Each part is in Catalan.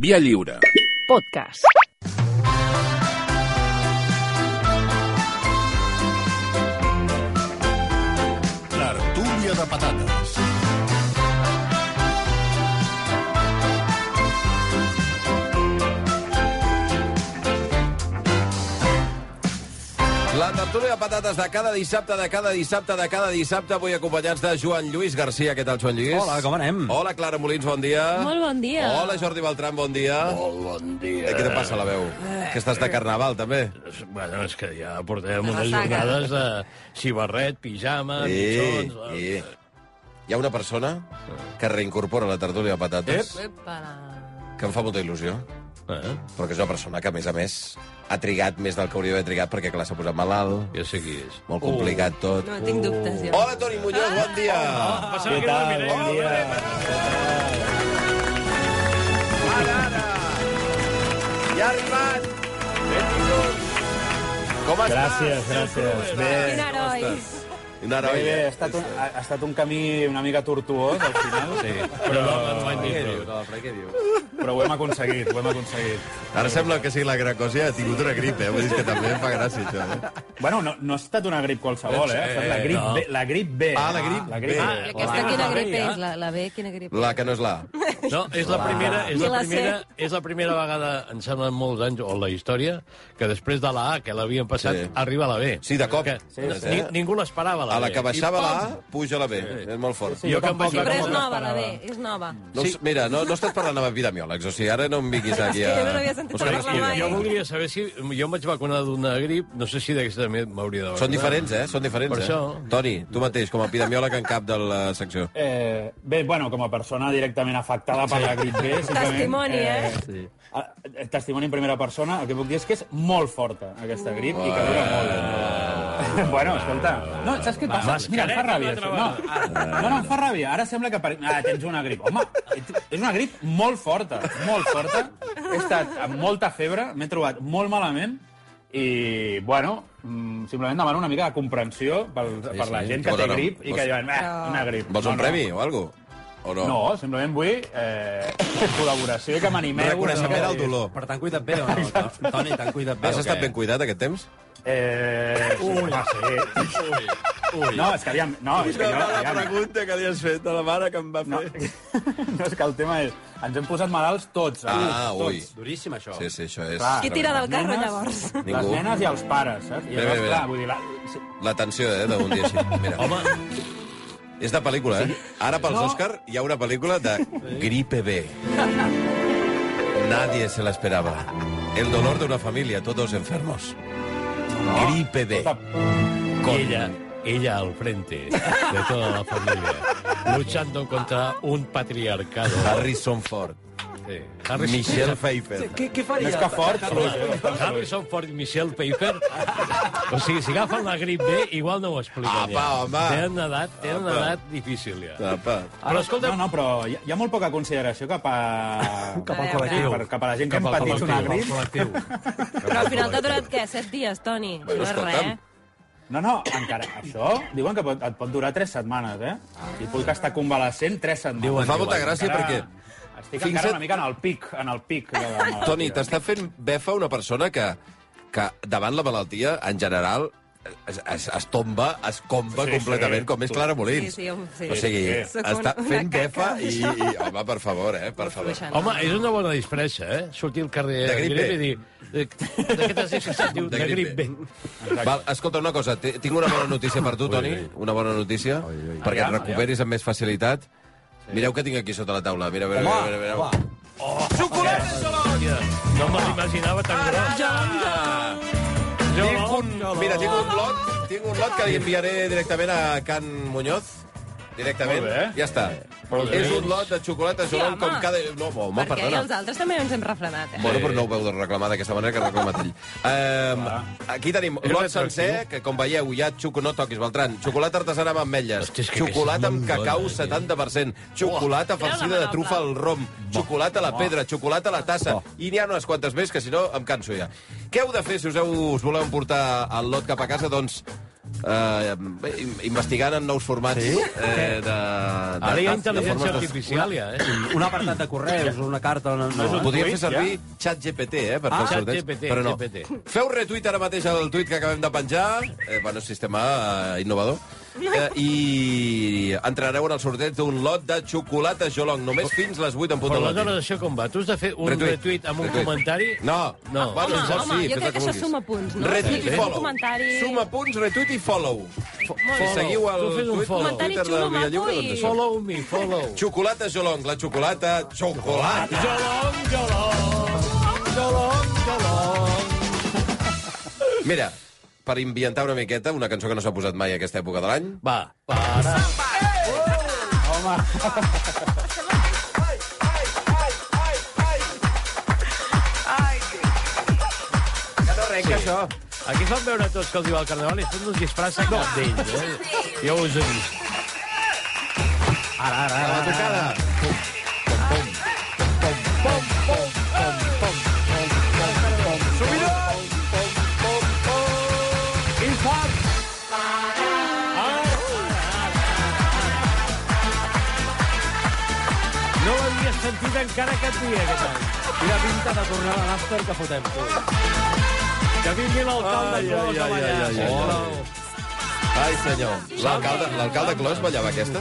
Via lliure. Podcast. Tertúlia de patates. Tertúlia de patates de cada dissabte, de cada dissabte, de cada dissabte, avui acompanyats de Joan Lluís Garcia. Què tal, Joan Lluís? Hola, com anem? Hola, Clara Molins, bon dia. Molt bon dia. Hola, Jordi Beltran, bon dia. Molt bon dia. Eh, què te passa la veu? Que estàs de carnaval, també? Bueno, és que ja portem De unes jornades de xivarret, pijama, I, mitjons... i... Hi ha una persona que reincorpora la tertúlia de patates que em fa molta il·lusió, Eh? però que és una persona que, a més a més, ha trigat més del que hauria d'haver trigat perquè, clar, s'ha posat malalt, Ja sé qui és. molt complicat tot. No tinc dubtes, jo. Hola, Toni Muñoz, bon dia. Passava que no el miré. Bon dia. Ara, ara. Ja ha arribat. Benvingut. Com estàs? Gràcies, gràcies. Bé, Quin heroi. Bé, bé, eh? ha estat, un, ha, ha estat un camí una mica tortuós, al final, sí. Però no me'n vaig dir prou. però ho hem aconseguit, ho hem aconseguit. Ara sembla que sigui la gran cosa i ha tingut una grip, eh? Vull dir que també em fa gràcia, això. Eh? Bueno, no, no ha estat una grip qualsevol, eh? Ha estat la grip, no. B, la grip B. Ah, la grip la grip B. B. Aquesta quina grip és? La, la B, quina grip La que no és la. No, és la primera, és la primera, és la primera vegada, em sembla molts anys, o en la història, que després de la A, que l'havien passat, Sí. arriba la B. Sí, de cop. Que, Sí, ni, sí. Ningú l'esperava, la A la B. que baixava la! A, puja la B. És molt fort. Sí, Jo jo que em vaig- Però és no nova, la B, és nova. No, sí. Mira, no, no estàs parlant amb epidemiòlegs, o sigui, ara no em vinguis aquí a... Jo no l'excusa. mai. Jo voldria saber si... Jo em vaig vacunar d'una grip, no sé si d'aquesta també m'hauria de vacunar. Són diferents, eh? Són diferents, Per eh? això. Toni, tu mateix, com a epidemiòleg en cap de la secció. Eh, bé, bueno, com a persona directament afectada per la grip B... Testimoni, eh? Sí. Eh, testimoni en primera persona, el que puc dir és que és molt forta, aquesta grip, i que dura molt. bueno, escolta, no, saps què passa? Mira, em fa ràbia, això. No, no, no, em fa ràbia. Ara sembla que... Per... Ah, tens una grip. Home, és una grip molt forta, molt forta. He estat amb molta febre, m'he trobat molt malament, i, bueno, mm, simplement demano una mica de comprensió per, per la sí. gent que té grip i que diuen, eh, una grip. Vols un no. premi o alguna cosa? O no? No, simplement vull eh, col·laboració i que m'animeu. Reconeixement no? al dolor. Per tant, cuida't bé o no? Toni, t'han cuidat bé Has estat ben cuidat aquest temps? Eh, Ui. Ah, sí. Ui. No, és que aviam... No, és que jo, aviam, pregunta que li has fet a la mare que em va no, no, és que el tema és... Ens hem posat malalts tots. eh? Ah, tots. ui. Duríssim, això. Sí, sí, això és... Clar. Qui tira del carro, Nenes- llavors? Les Ningú. nenes i els pares, saps? I Mira, llavors, mira, clar, mira. vull dir... La... L'atenció, eh, d'un dia així. Mira. Home, És de pel·lícula, eh? Ara pels No. Òscar hi ha una pel·lícula de Gripe B. Nadie se la esperaba. El dolor de una familia, todos enfermos. Gripe B. Y ella, ella al frente de toda la familia, luchando contra un patriarcado. Harrison Ford. Sí. Harrison, Michelle Pfeiffer. Què, què faria? Més que fort, eh? fluix. Harrison Ford i Michelle Pfeiffer. O sigui, si agafen la grip B, igual no ho expliquen Apa, ja. home. Tenen edat, tenen Apa. edat difícil, ja. Apa. Però escolta, No, no, però hi ha, hi ha molt poca consideració cap a... Cap al col·lectiu. per, cap a la gent que hem Cap al patit una grip. col·lectiu. Però al final t'ha durat, què, set dies, Toni? Bueno, no és res. No, no, encara. Això diuen que pot, et pot durar 3 setmanes, eh? I puc estar convalescent 3 setmanes. Diuen, Em fa molta gràcia Encara- perquè Estic fins encara a- una mica en el pic, en el pic de la malaltia. Toni, t'està fent befa una persona que, que davant la malaltia, en general, es, es, es tomba, es comba Sí, sí. completament, com és Clara Molins. Sí, sí, home, sí. O sigui, Sí, sí. està fent caca. befa i, i... Home, per favor, eh? Per favor. Home, és una bona disfressa, eh? Sortir al carrer De grip B. i dir... De, de què t'has? Diu, De de, grip grip. Val, escolta, una cosa, tinc una bona notícia per tu, Toni, una bona notícia, perquè et recuperis amb més facilitat. Mireu què tinc aquí sota la taula, mira, mira, mira, mira, mira. home. Xocolata! Hòstia, no me l'imaginava tan gros. Tinc un, mira, tinc un lot, tinc un lot que li enviaré directament a Can Muñoz. Directament. Molt bé. Ja està. Molt bé. És un lot de xocolata Sí, home. com cada... No, home, Perquè perdona. els altres també ens hem refrenat, eh? Bueno, però no ho veu de reclamar d'aquesta manera que ha reclamat ell. Um, aquí tenim És lot sencer, que com veieu hi ha xoco... No toquis, Beltran. Xocolata artesana amb ametlles. Que xocolata amb cacau bona, tio. 70%. Xocolata la farcida de trufa al rom. Xocolata a la pedra. Xocolata a la tassa. I n'hi ha unes quantes més que, si no, em canso ja. Què heu de fer si us, heu, us voleu emportar el lot cap a casa? Doncs eh, investigant en nous formats Sí? eh, de, de, Ara hi ha intel·ligència artificial, ja, eh? Un apartat de correus, una carta... No, no, un Podria fer servir xat GPT, eh, per Ah, el sorteig, ChatGPT, però no. GPT. Feu retuit ara mateix al tuit que acabem de penjar, eh, bueno, sistema eh, innovador, eh, i entrareu en el sorteig d'un lot de xocolata Jolong, només fins les 8 en punt Però del matí. aleshores això com va? Tu has de fer un Retuit. retuit, amb un Retuit. comentari? No. No. Bueno, Home, home, sí, jo fes crec que això vulguis. suma punts, no? Retuit Sí, i un follow. comentari- Suma punts, retuit i follow. Follow. Si seguiu el Tu fes un tuit, follow. Comentari Twitter xulo, de Villalliure, maco doncs i- això. Follow me, follow. Xocolata Jolong, la xocolata xocolata. Jolong, jolong, jolong, jolong. Mira, per ambientar una miqueta, una cançó que no s'ha posat mai a aquesta època de l'any, Va, para. Arrenca això. Aquí fan veure tots que el diu al carnaval i tot no es disfressa cap d'ells, eh? Ja us he vist. Ara, ara, A la tocada. No encara aquest any. Quina pinta de tornar a l'after que fotem. Que vingui l'alcalde Clos ai, a ai, senyor. L'alcalde l'alcalde Clos ballava aquesta?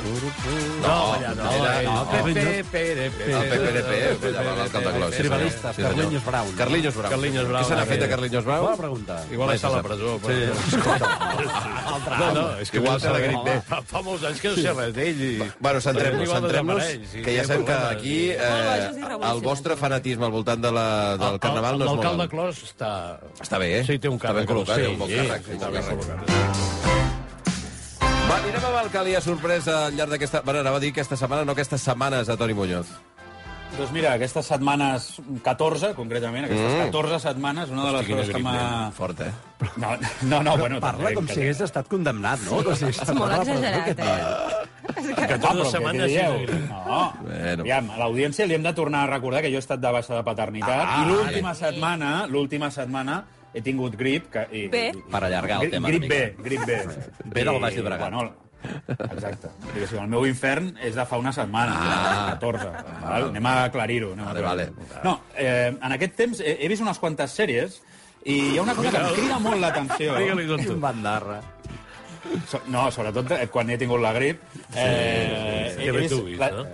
No, no. era- eh, no. Pepe, Pepe. El PPRP ballava l'alcalde Clos. sí. Tribalistes, Sí, senyor. Carliños Brown. Carliños Brown. Carliños Brown, Què se n'ha fet de eh? Carliños Brown? Bona pregunta. Igual està a la presó. Però... No, no, és que Igual no té la sé, grip B. Fa, molts anys que no sé res d'ell. I... Bueno, centrem-nos, centrem-nos, sí, que ja té sabem que aquí eh, el vostre fanatisme al voltant de la, del carnaval no és molt L'alcalde. Clos està... Està bé, eh? Sí, té un Està ben càrrec. col·locat, sí, té un bon sí, càrrec, sí, està ben càrrec. col·locat. Va, anirem amb el que li ha sorprès al llarg d'aquesta... Bueno, anava a dir aquesta setmana, no aquestes setmanes, a Toni Muñoz. Doncs mira, aquestes setmanes, 14 concretament, aquestes 14 setmanes, una de les Hosti, coses que m'ha... Fort, eh? No, no, no, bueno... Parla com que- si hagués estat condemnat, no? Com si És molt exagerat, eh? Que totes les setmanes sí, sí. No, Bueno. aviam, a l'audiència li hem de tornar a recordar que jo he estat de baixa de paternitat Ah, i l'última setmana, l'última setmana he tingut grip. Que, i, Bé. i- Per allargar el Gri- tema una Grip mica. B, grip B. Bé del Baix Llobregat. Bueno, exacte. Diguéssim, el meu infern és de fa una setmana, Ah. 14. Val? Anem a aclarir-ho. anem a Vale, aclarir-ho. No, eh, en aquest temps he, he vist unes quantes sèries i hi ha una cosa que em crida molt l'atenció. Digue-li bandarra. So, no, sobretot eh, quan he tingut la grip. Eh, Que bé tu vist, no?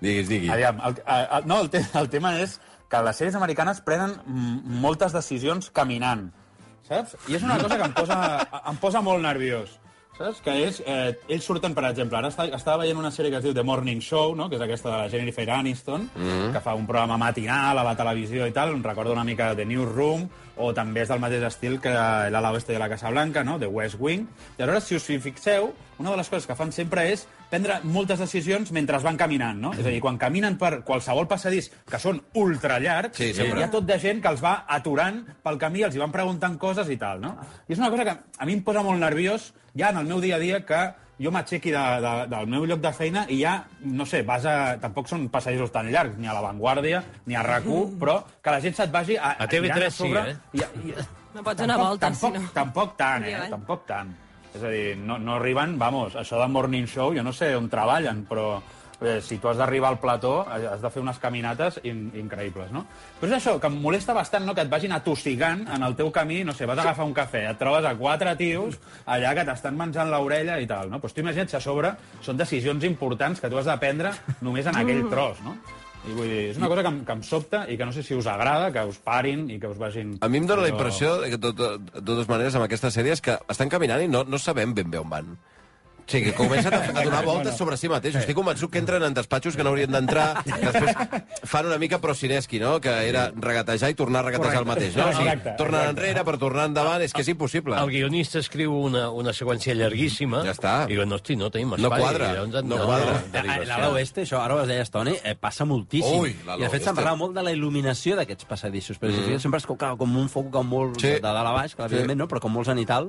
Diguis, digui. Aviam, el, el, no, el, te, el tema és que les sèries americanes prenen moltes decisions caminant, saps? I és una cosa que em posa, em posa molt nerviós. Saps? Que és, eh, ells surten, per exemple, ara està, estava veient una sèrie que es diu The Morning Show, no? que és aquesta de la Jennifer Aniston, mm -hmm. que fa un programa matinal a la televisió i tal, em recorda una mica The Newsroom, o també és del mateix estil que l'ala oeste de la Casa Blanca, no? The West Wing. I aleshores, si us hi fixeu, una de les coses que fan sempre és prendre moltes decisions mentre van caminant, no? És a dir, quan caminen per qualsevol passadís, que són ultra llargs, Sí, sempre. hi ha tot de gent que els va aturant pel camí, els hi van preguntant coses i tal, no? I és una cosa que a mi em posa molt nerviós ja en el meu dia a dia que jo m'aixequi de, de, del meu lloc de feina i ja, no sé, vas a... Tampoc són passadissos tan llargs, ni a La Vanguardia, ni a RAC1, però que la gent se't vagi a, A TV3 tirant sí, sobre eh? I, i, No pots donar voltes, tampoc, si no. tampoc tant, eh? Tampoc tant. És a dir, no, no arriben, vamos, això de morning show, jo no sé on treballen, però eh, si tu has d'arribar al plató, eh, has de fer unes caminates in, increïbles, no? Però és això, que em molesta bastant, no?, que et vagin atossigant en el teu camí, no sé, vas a agafar un cafè, et trobes a quatre tios allà que t'estan menjant l'orella i tal, no? Doncs tu imagina't si a sobre són decisions importants que tu has de prendre només en aquell tros, no? I vull dir, és una cosa que em, que em sobta i que no sé si us agrada, que us parin i que us vagin... A mi em dóna la impressió, de que tot, de totes maneres, amb aquestes sèries, que estan caminant i no, no sabem ben bé on van. O sigui, que comencen a, a donar voltes sobre si mateixos. Estic convençut que entren en despatxos que no haurien d'entrar, després fan una mica Procineski, no?, que era regatejar i tornar a regatejar el mateix, no? O sigui, tornen exacte. enrere per tornar endavant, és que és impossible. El guionista escriu una, una seqüència llarguíssima. Ja està. I diu, no, hosti, no tenim No espai. quadra, I llavors, no quadra. derivació. A l'ala oeste, això, ara ho deies, Toni, eh, passa moltíssim. Ui, I de fet se'n parlava molt de la il·luminació d'aquests passadissos, però mm. sempre és com, com un foc com molt Sí. de dalt a baix, que evidentment no, però com molt zenital.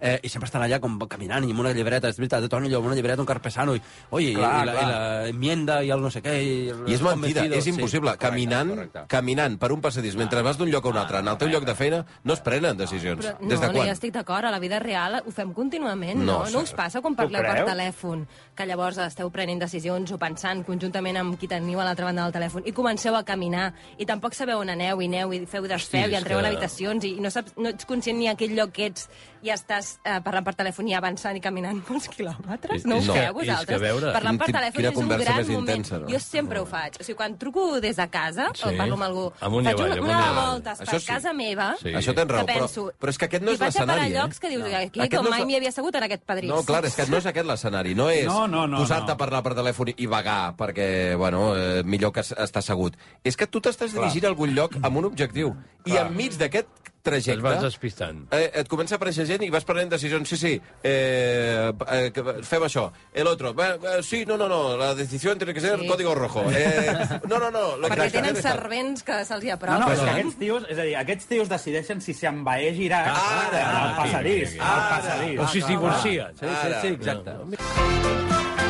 Eh, i sempre estan allà com caminant i amb una llibreta, és veritat, de Toni amb una llibreta, un carpesano, i, oi, Clar, i, la, clar. i la enmienda i el no sé què... I, I és mentida, convencido. és impossible. Sí, correcte, caminant, correcte. caminant per un passadís, mentre vas d'un lloc a un altre, en el teu lloc de feina, no es prenen decisions. Però, no, Des de no, quan? ja estic d'acord, a la vida real ho fem contínuament, No, no? No, us passa quan parleu per telèfon, que llavors esteu prenent decisions o pensant conjuntament amb qui teniu a l'altra banda del telèfon i comenceu a caminar i tampoc sabeu on aneu i aneu i feu desfeu Hosti, i entreu que- en habitacions i no, saps, no ets conscient ni a aquell lloc que ets i estàs eh, parlant per telèfon i avançant i caminant molts quilòmetres? No ho És que- feu és vosaltres? veure, Parlant per telèfon quina és un conversa gran més moment. intensa, no? Jo sempre ho faig. O sigui, quan truco des de casa Sí. o parlo amb algú, Amunt i faig avall, una, i una voltes per Això sí. casa meva Sí. Això tens raó, que però, penso... però és que aquest no I és vaig a parar l'escenari, a llocs eh? que dius, aquí Aquest com no mai la- m'hi havia assegut en aquest padrí. No, clar, és que no és aquest l'escenari, no és No, no, no, posar-te no. a parlar per telèfon i vagar, perquè, bueno, eh, millor que es- estar assegut. És que tu t'estàs dirigint a algun lloc amb un objectiu, i enmig d'aquest Et vas trajecte... despistant. Eh, et comença a aparèixer gent i vas prenent decisions. Sí, sí, eh, eh, que fem això. El otro. Eh, eh, sí, no, no, no, la decisió tiene que ser Sí. código rojo. Eh, no, no, no. Lo Perquè que- tenen servents que se'ls hi No, apropen. no, que Però- aquests tios, és a dir, aquests tios decideixen si s'envaeix Iraq Ara, al passadís. Al passadís. O si es divorcien. Sí, sí, sí, exacte.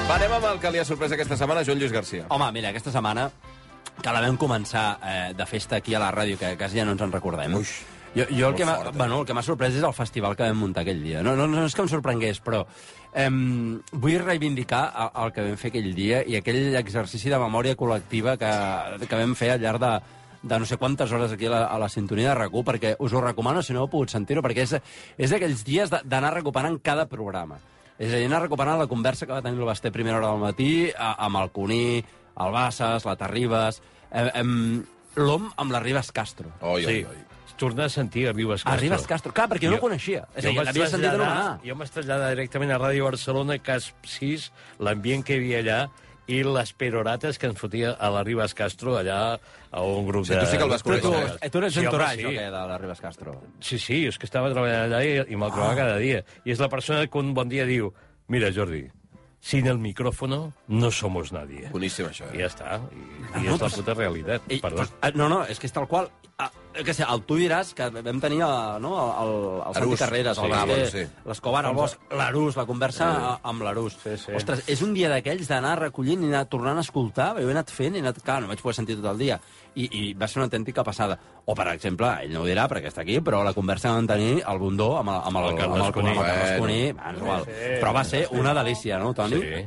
Va, anem amb el que li ha sorprès aquesta setmana, Joan Lluís Garcia. Home, mira, aquesta setmana, que la vam començar eh, de festa aquí a la ràdio, que quasi ja no ens en recordem. Uix, jo, jo el que fort, eh? bueno, el que m'ha sorprès és el festival que vam muntar aquell dia. No, no, no és que em sorprengués, però eh, vull reivindicar el, el que vam fer aquell dia i aquell exercici de memòria col·lectiva que, que vam fer al llarg de, de no sé quantes hores aquí a la, a la sintonia de rac perquè us ho recomano si no heu pogut sentir-ho, perquè és, és d'aquells dies de- d'anar recuperant cada programa. És a dir, anar recuperant la conversa que va tenir el Basté a primera hora del matí a, amb el Cuní, el Bassas, la Terribas... Eh, eh, L'OM amb la Ribas Castro. Oi, oi, Sí. oi. Tornar a sentir a Ribas Castro. A Ribas Castro. Clar, perquè jo, no ho coneixia. És a dir, l'havia sentit anomenar. Jo vaig traslladar directament a Ràdio Barcelona, cas 6, l'ambient que hi havia allà, i les perorates que ens fotia a la Ribas Castro, allà a un grup Sí, de... tu sí que el vas Però tu, conèixer. eh, tu eres Sí, home, entourage, sí. de la Ribas Castro? Sí, sí, és que estava treballant allà i, i me'l trobava Ah. cada dia. I és la persona que un bon dia diu mira, Jordi, sin el micrófono no somos nadie. Boníssim, això, I eh? ja està. I, i és la puta realitat. I, Perdó. pues, eh, no, no, és que és tal qual... Ah, que sé, el tu diràs que vam tenir el, no, el, el Santi. Carreras, el Sí, Basté, bueno, sí. l'Escobar, el Bosch, l'Arús, la conversa sí. amb l'Arús. Sí, sí. Ostres, és un dia d'aquells d'anar recollint i anar tornant a escoltar, jo he anat fent i he anat... Clar, no vaig poder sentir tot el dia. I, i va ser una autèntica passada. O, per exemple, ell no ho dirà perquè està aquí, però la conversa que vam tenir al Bundó amb el, amb el, El Carles amb el, Cuní. amb el Carles Bueno. Cuní. Bueno, igual. Però va ser una delícia, no, Toni? Sí.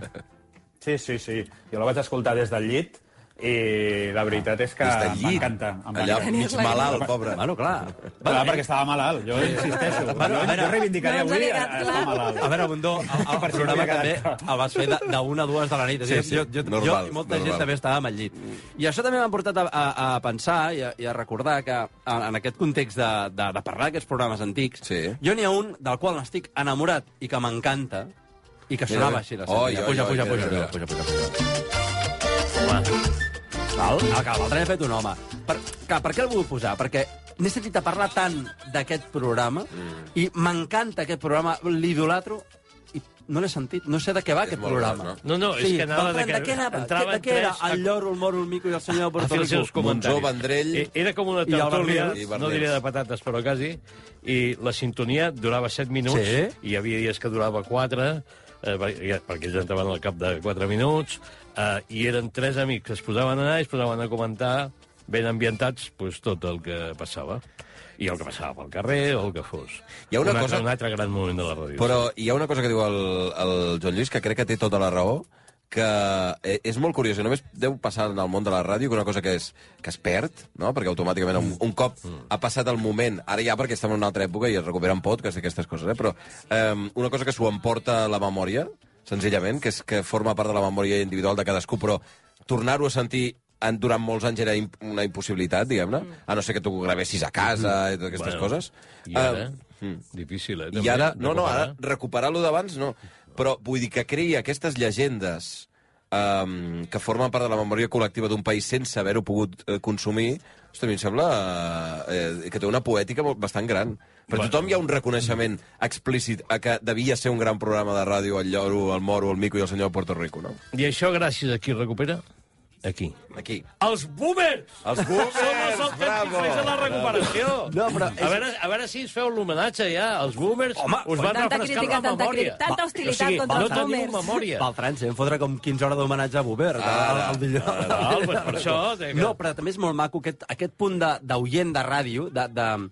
Sí, sí, sí. Jo la vaig escoltar des del llit i la veritat és que m'encanta. Allà mig malalt, pobre. Bueno, clar. Clar, perquè estava malalt, jo insisteixo. Bueno, a jo, veure- jo reivindicaria No avui a, quedat a clar. estar malalt. A veure, Bundó, el, el si programa també el vas fer de, de una a dues de la nit. Sí, sí, jo, jo, normal, jo i molta normal. gent també estàvem al llit. I això també m'ha portat a, a, a pensar i a, i a recordar que en, en aquest context de, de, de parlar d'aquests programes antics, Sí. jo n'hi ha un del qual n'estic enamorat i que m'encanta i que sonava així. La oi, puja, oi, puja, puja, mira. puja, puja, puja, puja. Val? El que l'altre n'he fet un home. Per, clar, per què el vull posar? Perquè n'he sentit a parlar tant d'aquest programa Mm. i m'encanta aquest programa, l'idolatro, i no l'he sentit, no sé de què va aquest molt programa. gros, no? No, no, és que anava de, de de que què anava? entraven de què era? tres El lloro, el moro, el mico i el senyor de Puerto Rico. Monzó, Vendrell... Eh, Era com una tertúlia, no diré de patates, però quasi, i la sintonia durava 7 minuts, Sí. i hi havia dies que durava 4, eh, perquè perquè ells entraven al cap de 4 minuts, eh, i eren tres amics que es posaven a anar i es posaven a comentar, ben ambientats, pues, tot el que passava. I el que passava pel carrer, o el que fos. Hi ha una un altre, cosa- Un altre gran moment de la ràdio. Però hi ha una cosa que diu el, el Joan Lluís que crec que té tota la raó, que eh, és molt curiós, i només deu passar en el món de la ràdio, que una cosa que es, que es perd, no? perquè automàticament un, un cop ha passat el moment, ara ja perquè estem en una altra època i es recuperen podcasts i aquestes coses, eh? però eh, una cosa que s'ho emporta la memòria, senzillament, que és que forma part de la memòria individual de cadascú, però tornar-ho a sentir en, durant molts anys era imp una impossibilitat, diguem-ne, a no ser que tu ho gravessis a casa i totes aquestes Bueno, coses. I ara, Eh, difícil, eh? i ara, no, no, ara recuperar-lo d'abans no. Però vull dir que creï aquestes llegendes um, que formen part de la memòria col·lectiva d'un país sense haver-ho pogut eh, consumir, hosti, a mi em sembla eh, que té una poètica molt, bastant gran. Per Bueno. tothom hi ha un reconeixement explícit a que devia ser un gran programa de ràdio, el lloro, el moro, el mico i el senyor de Puerto Rico, no? I això gràcies a qui recupera? Aquí. Aquí. Els boomers! Els boomers, Som els autèntics de la recuperació. No, però A veure, a veure si ens feu l'homenatge ja. Els boomers Home, us van tanta refrescar crítica, la tanta memòria. cri- tanta hostilitat o sigui, contra no els teniu boomers. memòria. Beltran, si vam fotre com 15 hores d'homenatge a Buber. Ara. el dilluns. Ah, doncs per això, No, però també és molt maco aquest, aquest punt de- d'oient de, de ràdio, de, de,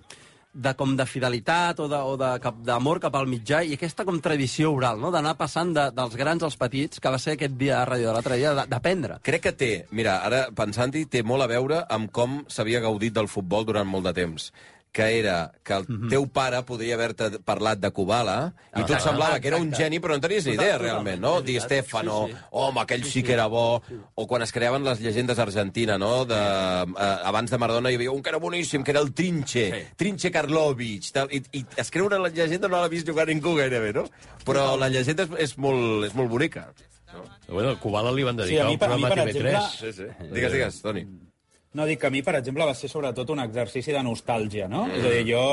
de com de fidelitat o de- cap- d'amor cap al mitjà i aquesta com tradició oral, no? d'anar passant de, dels grans als petits, que va ser aquest dia a ràdio de l'altre dia, d'aprendre. Crec que té, mira, ara pensant-hi, té molt a veure amb com s'havia gaudit del futbol durant molt de temps que era que el Mhm. teu pare podria haver-te parlat de Kubala i tu et semblava que era un geni però no tenies ni idea realment, no? Di Stefano, Sí, sí. home, aquell sí que era bo o quan es creaven les llegendes argentina, no? De, eh, abans de Maradona hi havia un que era boníssim, que era el Trinche, Sí. Trinche Karlovic, tal, i, i es creu una llegenda no l'ha vist jugar ningú gairebé, no? Però la llegenda és, és, molt, és molt bonica. Bueno, a Kubala li van Sí, dedicar a mi, un per- a mi, programa per TV3. exemple- Sí, sí. Digues, digues, Toni. No, dic que a mi, per exemple, va ser sobretot un exercici de nostàlgia, no? Mm. És a dir, jo...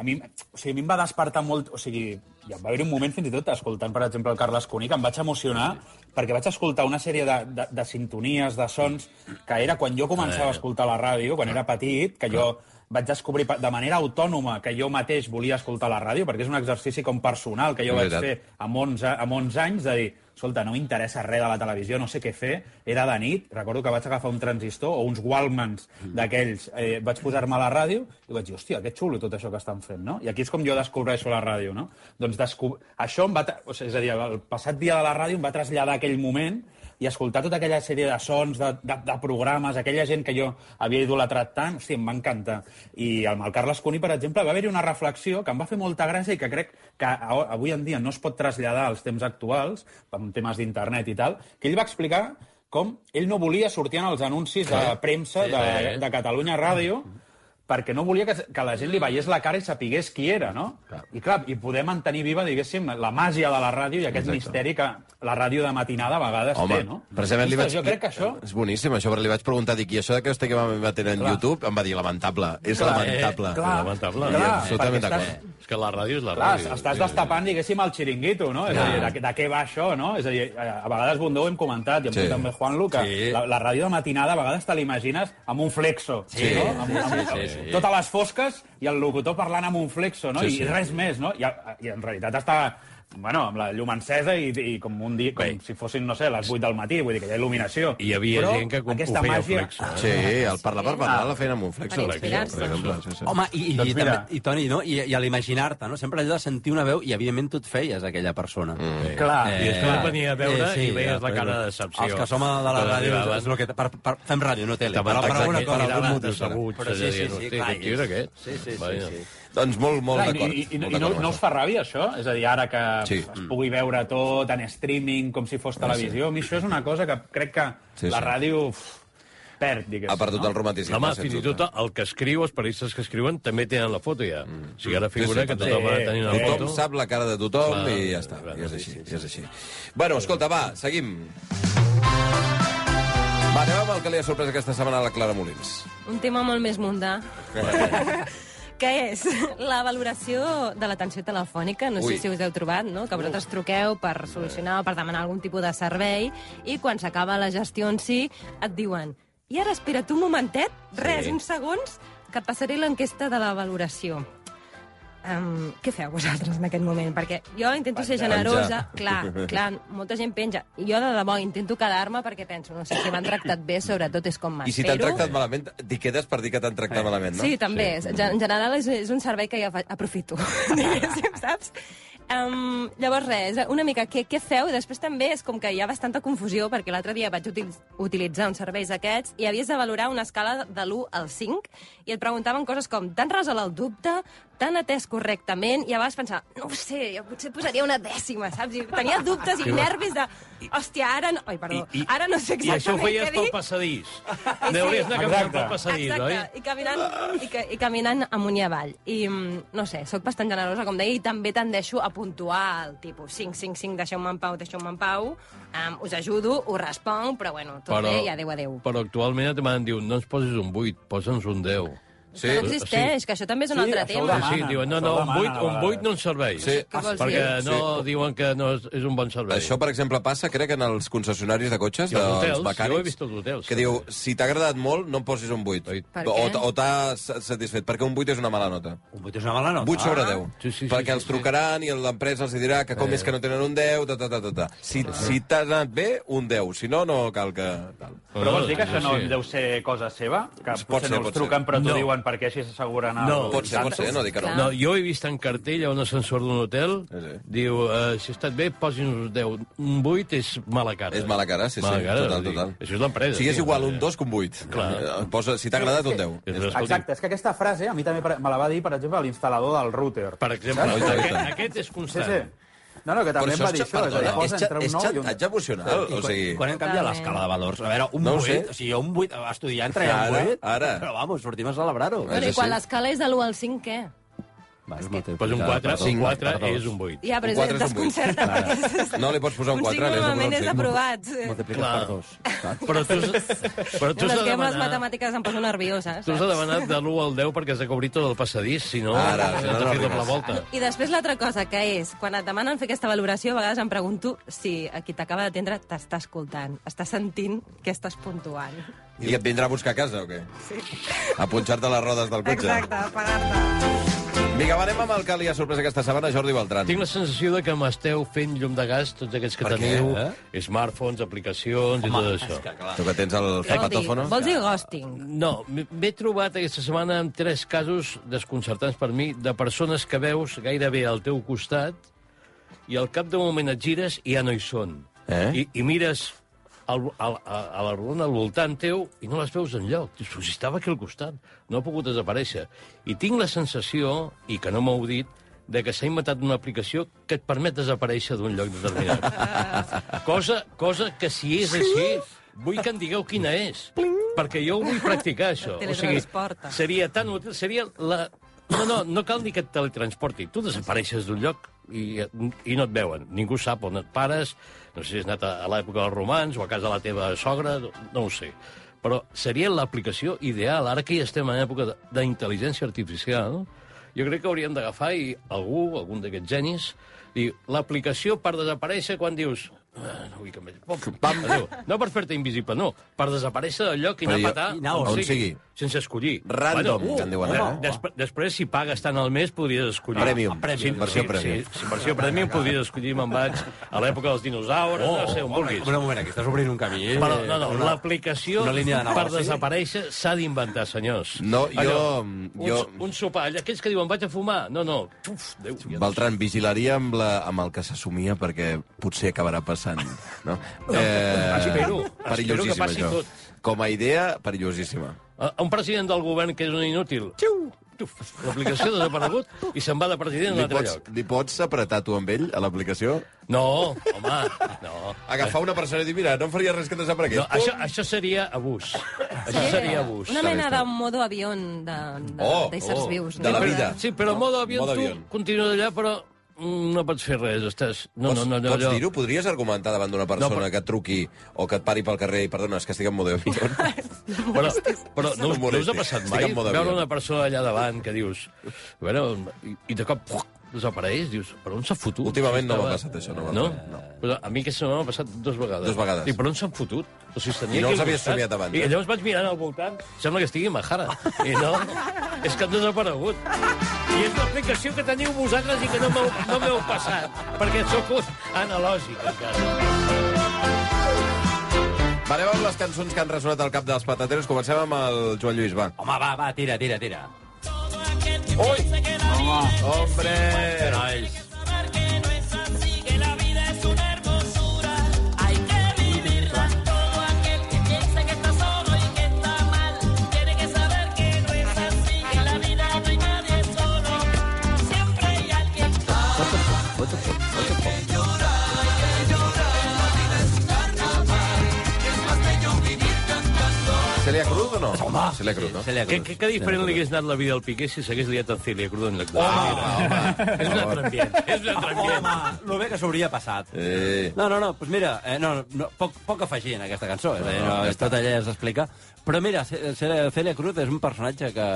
A mi, o sigui, a mi em va despertar molt... O sigui, ja va haver un moment fins i tot escoltant, per exemple, el Carles Cuní, que em vaig emocionar perquè vaig escoltar una sèrie de, de, de sintonies, de sons, que era quan jo començava a escoltar la ràdio, quan era petit, que jo vaig descobrir de manera autònoma que jo mateix volia escoltar la ràdio, perquè és un exercici com personal que jo vaig fer amb 11, amb 11 anys, de dir, escolta, no m'interessa res de la televisió, no sé què fer, era de nit, recordo que vaig agafar un transistor o uns Walkmans d'aquells, eh, vaig posar-me a la ràdio i vaig dir, hòstia, que xulo tot això que estan fent, no? I aquí és com jo descobreixo la ràdio, no? Doncs descob... això em va... O sigui, és a dir, el passat dia de la ràdio em va traslladar aquell moment i escoltar tota aquella sèrie de sons, de, de, de programes, aquella gent que jo havia idolatrat tant, hòstia, em va encantar. I amb el Carles Cuní, per exemple, va haver-hi una reflexió que em va fer molta gràcia i que crec que avui en dia no es pot traslladar als temps actuals, amb temes d'internet i tal, que ell va explicar com ell no volia sortir en els anuncis de premsa de, de Catalunya Ràdio perquè no volia que, que la gent li veiés la cara i sapigués qui era, no? I clar, i poder mantenir viva, diguéssim, la màgia de la ràdio i aquest Exacte. misteri que la ràdio de matinada a vegades Home, té, no? precisament li vaig... Jo crec que això... És boníssim, això, però li vaig preguntar, dic, i això de que estigui emetent en Clar. YouTube? Em va dir, lamentable, és Clar, lamentable. Clar, lamentable. clar, Absolutament perquè d'acord. estàs- És que la ràdio és la Clar, ràdio. estàs destapant, diguéssim, el xiringuito, no? És a dir, de, de què va això, no? És a dir, a vegades Bundó ho hem comentat, i amb Sí. tu també, Juanlu, que Sí. la, la ràdio de matinada a vegades te l'imagines amb un flexo, Sí, no? sí, Amb, amb, sí, sí, sí. Totes les fosques i el locutor parlant amb un flexo, no? Sí, I sí. res més, no? I, I en realitat està bueno, amb la llum encesa i, i com un dia, com Bé. si fossin, no sé, les 8 del matí, vull dir que hi ha il·luminació. I hi havia Però gent que com, ho aquesta feia màgia... flexo. eh? Sí, el parlar per parlar la feien amb un flexo. Per inspirar-se. Sí, sí. Home, i, i, Doncs mira. també, i Toni, no? I, i a l'imaginar-te, no? Sempre allò de sentir una veu i, evidentment, tu et feies aquella persona. Mm. Clar, I després et venia a veure i veies la però cara de decepció. Els que som a de la ràdio, és el que... Per, per, fem ràdio, no tele. Estaven Per, alguna cosa, algun motiu. Però sí, sí, sí, clar. Sí, sí, sí, sí. Doncs molt, molt d'acord. I, i, i, molt i no, no us fa ràbia, això? És a dir, ara que Sí. es pugui veure tot en streaming, com si fos televisió, a mi això és una cosa que crec que Sí, la sí. ràdio uf, perd, diguéssim. Ha perdut el romanticisme. Home, fins i tot el que escriu, els periodistes que escriuen, també tenen la foto ja. O sigui, ara figura Sí, sí, que tothom ha de tenir una Sí, Tothom foto. sap la cara de tothom Clar, i ja està. clar, I és sí, així, sí, i és així. Bueno, escolta, va, seguim. Va, anem amb el que li ha sorprès aquesta setmana a la Clara Molins. Un tema molt més mundà, que és la valoració de l'atenció telefònica. No Ui. sé si us heu trobat, no? Que vosaltres truqueu per solucionar o per demanar algun tipus de servei i quan s'acaba la gestió en si et diuen i ara espera't un momentet, res, uns segons, que et passaré l'enquesta de la valoració. Um, què feu vosaltres en aquest moment? Perquè jo intento ser generosa, clar, clar, molta gent penja. I jo de debò intento quedar-me perquè penso, no sé, si m'han tractat bé, sobretot és com I si t'han m'espero. tractat malament, t'hi quedes per dir que t'han tractat malament, no? Sí, també. Sí. En general és, és un servei que ja aprofito, diguéssim, saps? Um, llavors, res, una mica què, què feu? I després també és com que hi ha bastanta confusió, perquè l'altre dia vaig util utilitzar uns serveis aquests i havies de valorar una escala de l'1 al 5 i et preguntaven coses com t'han resolt el dubte, t'han atès correctament, i a vegades pensava, no ho sé, jo potser posaria una dècima, saps? I tenia dubtes i nervis de, hòstia, ara no... Ai, perdó, I, i, ara no sé I això ho exactament feies pel dir. passadís. Sí. Deuries anar caminant Exacte. pel passadís, oi? Exacte, i caminant, i, ca, i caminant amunt i avall. I, mm, no sé, sóc bastant generosa, com deia, i també tendeixo a puntuar el tipus 5, 5, 5, deixeu-me en pau, deixeu-me en pau, um, us ajudo, us responc, però bueno, tot bé i adeu, adeu. Però actualment et demanen, diu, no ens posis un 8, posa'ns un 10. Sí, Que no existeix, que això també és un Sí, altre tema. demana. Sí, diuen, no, no, un demana, 8, a un 8 vegades. no ens serveix. Sí. Perquè dir? no diuen que no és, és un bon servei. Això, per exemple, passa, crec, en els concessionaris de cotxes, dels hotels, jo becànics, ho he vist als hotels, que també. diu, si t'ha agradat molt, no em posis un 8. Per O, què? o t'ha sa- satisfet, perquè un 8 és una mala nota. Un 8 és una mala nota. 8 sobre 10. Ah. Sí, sí, sí, perquè sí, els sí. trucaran i l'empresa els dirà que com és que no tenen un 10, ta, ta, ta, ta, ta. Si, si t'ha anat bé, un 10. Si no, no cal que... Tal. Però vols dir que sí, això no sí. deu ser cosa seva? Que Pot potser ser, no els truquen, però t'ho No. Diuen perquè així s'asseguren... el- No. Pot ser, pot ser, no dic que no. No, jo he vist en cartell a un ascensor d'un hotel, Sí, sí. diu, uh, si ha estat bé, posin uns 10. Un 8 és mala cara. És mala cara, sí, sí, Mala cara, total, total. Això és l'empresa. Si és igual un 2 que un 8. Clar. Eh, Posa, si t'ha agradat, un 10. És- escolti, Exacte, és que aquesta frase a mi també me la va dir, per exemple, l'instal·lador del router. Per exemple, Saps? aquest, aquest és Sí, constant. sí. No, no, que també em va dir això. És, dir, perdona, és, entre és un 9 i un... xantatge emocional. O sigui, Quan hem canviat l'escala de valors? A veure, un No ho 8, sé. o sigui, un 8, estudiant traia un Ara, 8, ara. però vamos, sortim a celebrar-ho. Bueno, És I quan l'escala és de l'1 al 5, què? Bueno, molt Pues un 4, Perdó, un 4 perdó. és un 8. Ja, però Un quatre és és un vuit. desconcerta. perquè és- no li pots posar un Un 4, 5 li has de normalment posar és un 5. aprovat. Multipliques per dos. saps? Però tu, però tu No, has de que les matemàtiques em poso nerviosa. Tu has de demanar de l'1 al 10 perquè has de cobrir tot el passadís, si no, Ara, si no, no doble arribes. volta. I després l'altra cosa, que és, quan et demanen fer aquesta valoració, a vegades em pregunto si a qui t'acaba d'atendre t'està escoltant, està sentint què estàs puntuant. I et vindrà a buscar a casa, o què? Sí. A punxar-te les rodes del cotxe. Exacte, a pagar-te. Vinga, va, anem amb el que li ha sorprès aquesta setmana, Jordi Beltran. Tinc la sensació de que m'esteu fent llum de gas, tots aquests que Per què, teniu, eh? smartphones, aplicacions i tot això. Tu que tens el Vol dir, zapatòfono? vols dir ghosting? No, m- m'he trobat aquesta setmana amb tres casos desconcertants per mi de persones que veus gairebé al teu costat i al cap d'un moment et gires i ja no hi són. Eh? I, i mires al, al, a, a la rodona al voltant teu i no les veus enlloc. Dius, "Però si estava aquí al costat, no ha pogut desaparèixer. I tinc la sensació, i que no m'heu dit, de que s'ha inventat una aplicació que et permet desaparèixer d'un lloc determinat. cosa, cosa que, si és així, vull que em digueu quina és. Perquè jo ho vull practicar, això. O sigui, seria tan útil... Seria la... No, no, no cal ni que et teletransporti. Tu desapareixes d'un lloc i, i no et veuen. Ningú sap on et pares. No sé si has anat a, a l'època dels romans o a casa de la teva sogra, no, no ho sé. Però seria l'aplicació ideal. Ara que ja estem en època d'intel·ligència artificial, jo crec que hauríem d'agafar i algú, algun d'aquests genis, dir l'aplicació per desaparèixer quan dius "Ah, no vull que em vegi. Pum, pam, adéu. No per fer-te invisible, no. Per desaparèixer del lloc i anar Però a jo- patar i anar on sigui. sense escollir. Random, que en diuen, de- eh? Després, després, si pagues tant al mes, podries escollir. Premium, Sí, versió premium. Sí, sí, versió premium, podries escollir, me'n vaig a l'època dels dinosaures, no sé, on vulguis. Un moment, aquí estàs obrint un camí. eh? Però, no, no, l'aplicació una línia de per negoci. desaparèixer s'ha d'inventar, senyors. No, jo- Allò, jo- Un, un sopar, allà, aquells que diuen vaig a fumar. No, no. Uf, Déu, ja no Beltran, vigilaria amb, la, amb el que s'assumia perquè potser acabarà passant. No? espero, espero que passi això. tot. Com a idea, perillosíssima. A- Un president del govern que és un inútil. Xiu! Tuf, L'aplicació ha desaparegut i se'n va de president a un Li altre pots, lloc. li pots apretar tu amb ell, a l'aplicació? No, home, no. Agafar una persona i dir, mira, no em faria res que desaparegués. No, això, això seria abús. Això seria abús. Una mena de modo avió de, de, Oh, oh, vius. de la vida. Sí, però modo avió, Modo tu avión. continua allà, però no pots fer res. Estàs... No, pots no, no, no, pots allò- dir-ho? Podries argumentar davant d'una persona No, però- que et truqui o que et pari pel carrer i, perdona, és que estic en modo avió. Però, però no, us- no us ha passat mai veure una persona allà davant que dius... Bueno, i, i de cop puc, desapareix, dius, per on s'ha fotut? Últimament no m'ha passat això, no m'ha No? passat, no. Però a mi aquesta setmana m'ha passat dos vegades. Dos vegades. I per on s'han fotut? O sigui, tenia I no els havies costat. somiat abans, I eh? llavors vaig mirant al voltant, sembla que estigui a Mahara. I no, és que han desaparegut. I és l'aplicació que teniu vosaltres i que no m'heu no m'heu passat, perquè sóc un analògic, encara. Va, anem les cançons que han ressonat al cap dels patateros. Comencem amb el Joan Lluís, va. Home, va, va, tira, tira, tira. Homem. lá. Hombre. Celia Cruz o no? Home, Ah, Celia Cruz, no? Celia Què, Cruz. què, què diferent li hagués anat la vida al Piqué si s'hagués liat amb Celia Cruz en lloc de... És un altre ambient. És un altre ambient. Home, lo bé que s'hauria passat. Eh. No, no, no, doncs mira, eh, no, no, poc, poc a afegir en aquesta cançó, és a dir, no, tot allà ja s'explica. Però mira, Ce- Celia, Cruz és un personatge que...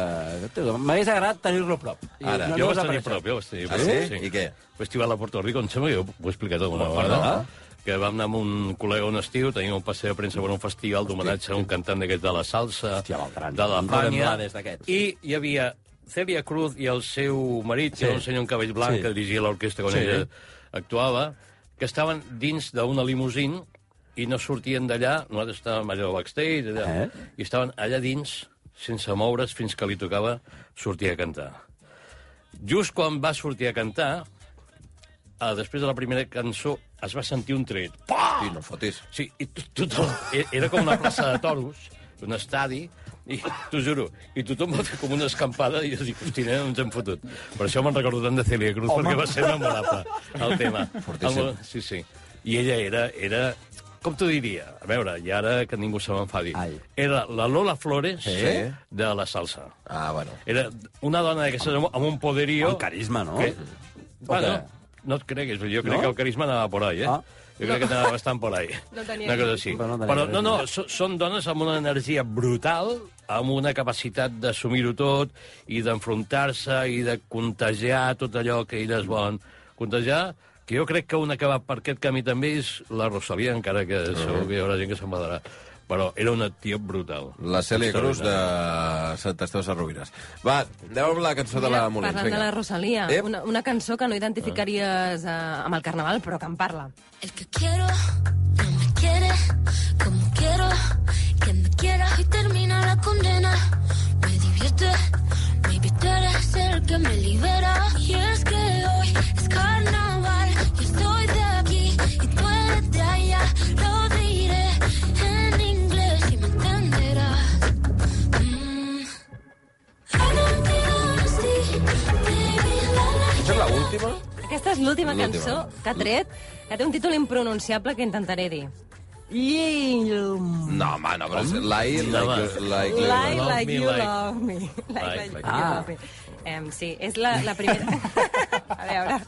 que m'hagués agradat tenir-lo a prop. Ara. Jo no vaig us tenir apareixeu. prop, jo vaig tenir Ah, prop. sí? I què? Festival a Puerto Rico, em sembla que jo ho he explicat alguna vegada. Que vam anar amb un col·lega un estiu, teníem un passeig de premsa per un festival d'homenatge a un cantant d'aquest de la salsa, Hòstia, de la d'aquests. i hi havia Celia Cruz i el seu marit, que Sí. era un senyor amb cabell blanc Sí. que dirigia l'orquestra quan Sí. ella actuava, que estaven dins d'una limusín i no sortien d'allà, nosaltres estàvem allà al backstage, allà, Eh? i estaven allà dins, sense moure's, fins que li tocava sortir a cantar. Just quan va sortir a cantar, eh, després de la primera cançó, es va sentir un tret. Pah! Sí, no fotis. Sí, i to- tothom... e- Era com una plaça de toros, un estadi, i t'ho juro, i tothom va fer com una escampada i jo dic, hosti, nen, ens hem fotut. Per això me'n recordo tant de Celia Cruz, Home. perquè va ser memorable el tema. Fortíssim. El, sí, sí. I ella era, era com t'ho diria? A veure, i ara que ningú se m'enfadi. Ai. Era la Lola Flores Sí. de la salsa. Ah, bueno. Era una dona d'aquestes amb, amb un poderío... Amb carisma, no? Que, bueno? No et creguis, jo crec No? que el carisma anava por ahí, eh? Ah. Jo crec que anava bastant por ahí. No tenia una cosa així. Però no Però no, no, so- són dones amb una energia brutal, amb una capacitat d'assumir-ho tot i d'enfrontar-se i de contagiar tot allò que elles volen contagiar, que jo crec que una que va per aquest camí també és la Rosalia, encara que segur que hi haurà gent que s'enfadarà. Però era una tia brutal. La Cèlia Cruz de Sant Esteve Sarrovires. Va, anem amb la cançó de la Molins. Parlant de la Rosalia, Ep. una, una cançó que no identificaries eh, amb el Carnaval, però que en parla. El que quiero no que ha tret, que té un títol impronunciable que intentaré dir. Llum. No, home, no, però és Lie No, like, home. like, Lie Love like me you like- love me. Like, Like, like, like- you love me. Em, sí, és la, la primera... A veure...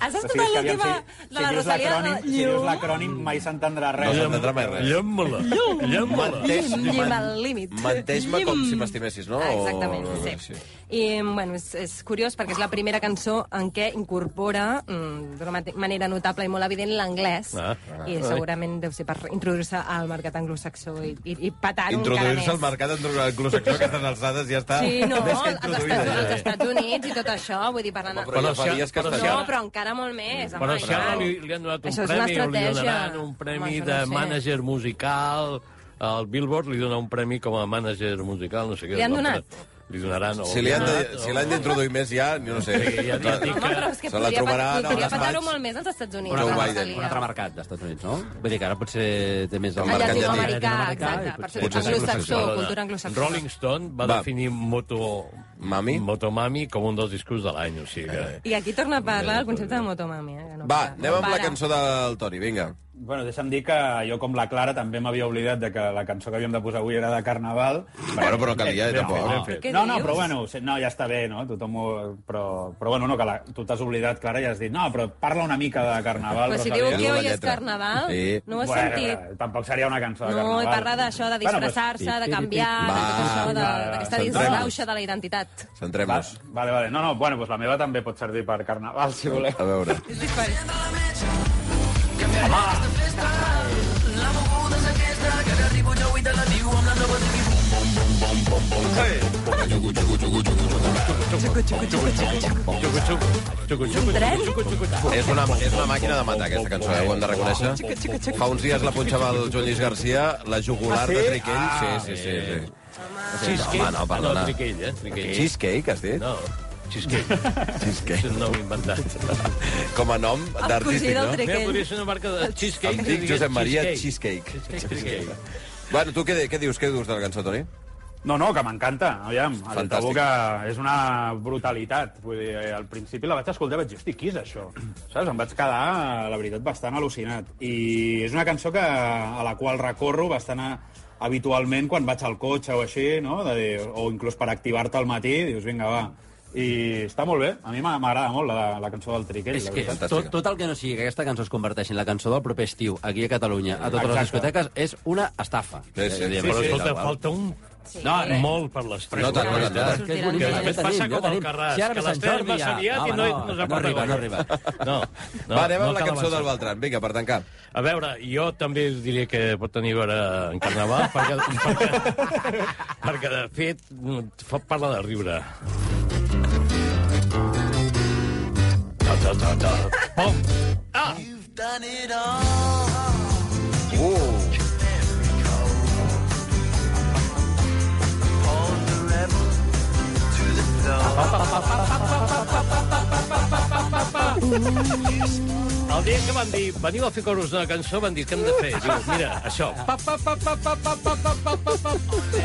que- Has escoltat que l'última si, de la dius Rosalia? l'acrònim, si dius l'acrònim mai s'entendrà No res. s'entendrà mai res. Llamma-la, llamma-la. Menteix, Llim al límit. Menteix-me com si m'estimessis, no? Ah, Exactament, sí. I, bueno, és, és curiós perquè és la primera cançó en què incorpora mm, d'una manera notable i molt evident l'anglès Ah. i segurament deu ser per introduir-se al mercat anglosaxó i, i, i petar-ho encara Introduir-se al mercat anglosaxó a aquestes alçades ja està Sí, no, que als. Estats, als ja. Estats Units i tot això, vull dir, parlant... Però Però que No, però encara molt més. Però home, si ara clar. li, li han donat un Això és una premi, o li estratègia. donaran un Home, premi això de no ho sé. mànager musical, el Billboard li dona un premi com a mànager musical, no sé què. Li han donat? Li donaran... O Si li han de- si l'han d'introduir més ja, jo no sé. Sí, ja- ja dic Home, però és que Se la podria, trobarà en el podria despatx. petar-ho molt més als Estats Units. Joe la Biden. Un altre mercat dels Estats Units, no? Vull dir que ara potser té més... El El mercat llatinoamericà, llatí. exacte. Per potser- ser potser és anglosaxó, anglosaxó. cultura anglosaxona. Rolling Stone va, Va. definir Moto... Mami? Motomami com un dels discos de l'any, o sigui que... I aquí torna a parlar el concepte de motomami. Eh? que No Va, para. anem No amb la cançó del Toni, vinga. Bueno, deixa'm dir que jo, com la Clara, també m'havia oblidat de que la cançó que havíem de posar avui era de Carnaval. Bueno, però calia, eh, tampoc. fet. Què no, no, dius? però bueno, no, ja està bé, no? Tothom ho... Però, però bueno, no, que la, tu t'has oblidat, Clara, i has dit, no, però parla una mica de Carnaval, Però si diu que hoy és carnaval, Sí. no ho has Bueno, sentit. tampoc seria una cançó de No, Carnaval. i parla d'això, de disfressar-se, de canviar, de Va, tot això, de- d'aquesta disbauxa de la identitat. Va, Centrem-nos. vale, vale. No, no, bueno, doncs la meva també pot servir per Carnaval, si voleu. A veure. Tren? És una, és una màquina de matar, aquesta cançó, eh? ho hem de reconèixer. Fa uns dies la punxava el Joan Lluís Garcia, la jugular de Triquell. Sí, sí, sí. sí. Cheesecake? home, no, perdona. Ah, no, Triquell, eh? Triquell. Cheesecake, has dit? No, Cheesecake. És Cheesecake. un nom inventat. Com a nom cosí d'artístic, del no? Triquell. Mira, podria ser una marca de cheesecake. Em dic Josep Maria Cheesecake. Cheesecake. Cheesecake. Bueno, tu què, què dius? Què dius de la cançó, Toni? No, no, que m'encanta, aviam. El tabú que és una brutalitat. Vull dir, al principi la vaig escoltar i vaig dir, hosti, qui és això? Saps? Em vaig quedar, la veritat, bastant al·lucinat. I és una cançó que, a la qual recorro bastant a, habitualment quan vaig al cotxe o així, no? De dir, o inclús per activar-te al matí, dius, vinga, va. I està molt bé. A mi m'agrada molt la, la cançó del Triquell. És que tot, tot el que no sigui que aquesta cançó es converteixi en la cançó del proper estiu aquí a Catalunya, a totes les Exacte. discoteques, és una estafa. Sí, sí, diem, sí, Però sí, escolta, tal qual. falta un... No, res. molt per l'estiu. No tant, no tant, no tant. És que és Que bonic, Que després tenim, passa com el. Carràs, Si que Jordi massa ja... aviat i no, no, no arriba, no arriba. No, no, Va, anem no amb la cançó del. Beltran. Vinga, per tancar. A veure, jo també diria que pot tenir a veure en Carnaval, perquè, perquè, perquè de fet, fa parla de riure. Ta, ta, ta, ta. Pom! Ah! Uh! El dia que van dir, veniu a fer coros d'una cançó, van dir, què hem de fer? Diu, mira, això. Pa, pa, pa, pa, pa, pa, pa, pa, pa, pa, pa.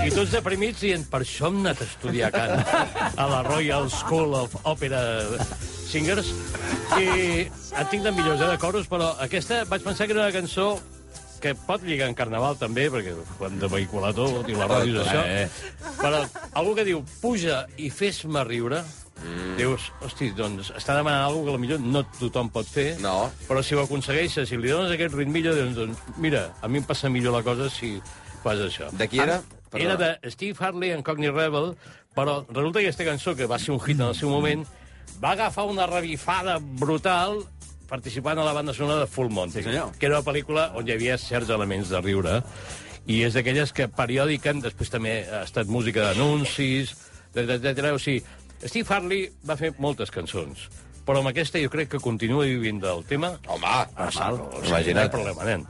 I tots deprimits dient, per això hem anat a estudiar cant a la Royal School of Opera Singers. I en tinc de millors, eh, de coros, però aquesta vaig pensar que era una cançó que pot lligar en carnaval també, perquè ho hem de vehicular tot, i la ràdio és això. Eh. Però algú que diu, puja i fes-me riure, mm. dius, hosti, doncs està demanant alguna que potser no tothom pot fer, No. però si ho aconsegueixes, si li dones aquest ritmillo, doncs, doncs mira, a mi em passa millor la cosa si fas això. De qui era? Ah, Era de Steve Harley en Cockney Rebel, però resulta que aquesta cançó, que va ser un hit en el seu moment, va agafar una revifada brutal participant a la banda sonora de Full Monty, Sí, senyor. que era una pel·lícula on hi havia certs elements de riure, i és d'aquelles que periòdiquen, després també ha estat música d'anuncis, etc. O sigui, Steve Harley va fer moltes cançons, però amb aquesta jo crec que continua vivint del tema. Home, sal, o sigui, imagina't. No hi ha problema, nen.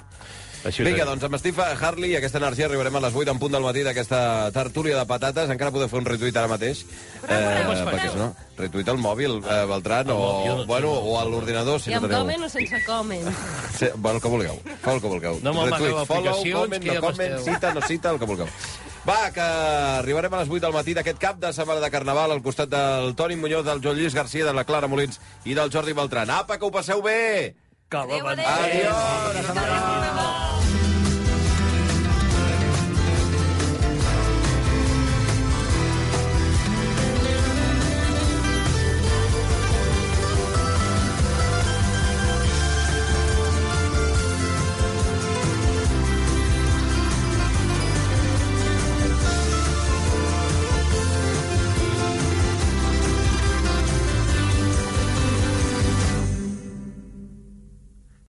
Vinga, doncs amb Steve Harley i aquesta energia arribarem a les 8 en punt del matí d'aquesta tertúlia de patates. Encara podeu fer un retuit ara mateix. Eh, perquè, si no, retuit al mòbil, eh, Beltran, o, mòbil, bueno, o a l'ordinador, si I no amb teniu... comen o sense comen? Sí, bueno, el que vulgueu. Fa el que vulgueu. No me'n Retuit, follow, comment, no m'esteu. cita, no cita, el que vulgueu. Va, que arribarem a les 8 del matí d'aquest cap de setmana de Carnaval al costat del Toni Muñoz, del Joan Lluís Garcia, de la Clara Molins i del Jordi Beltran. Apa, que ho passeu bé! Que Adéu, la adéu. Adiós! Adéu.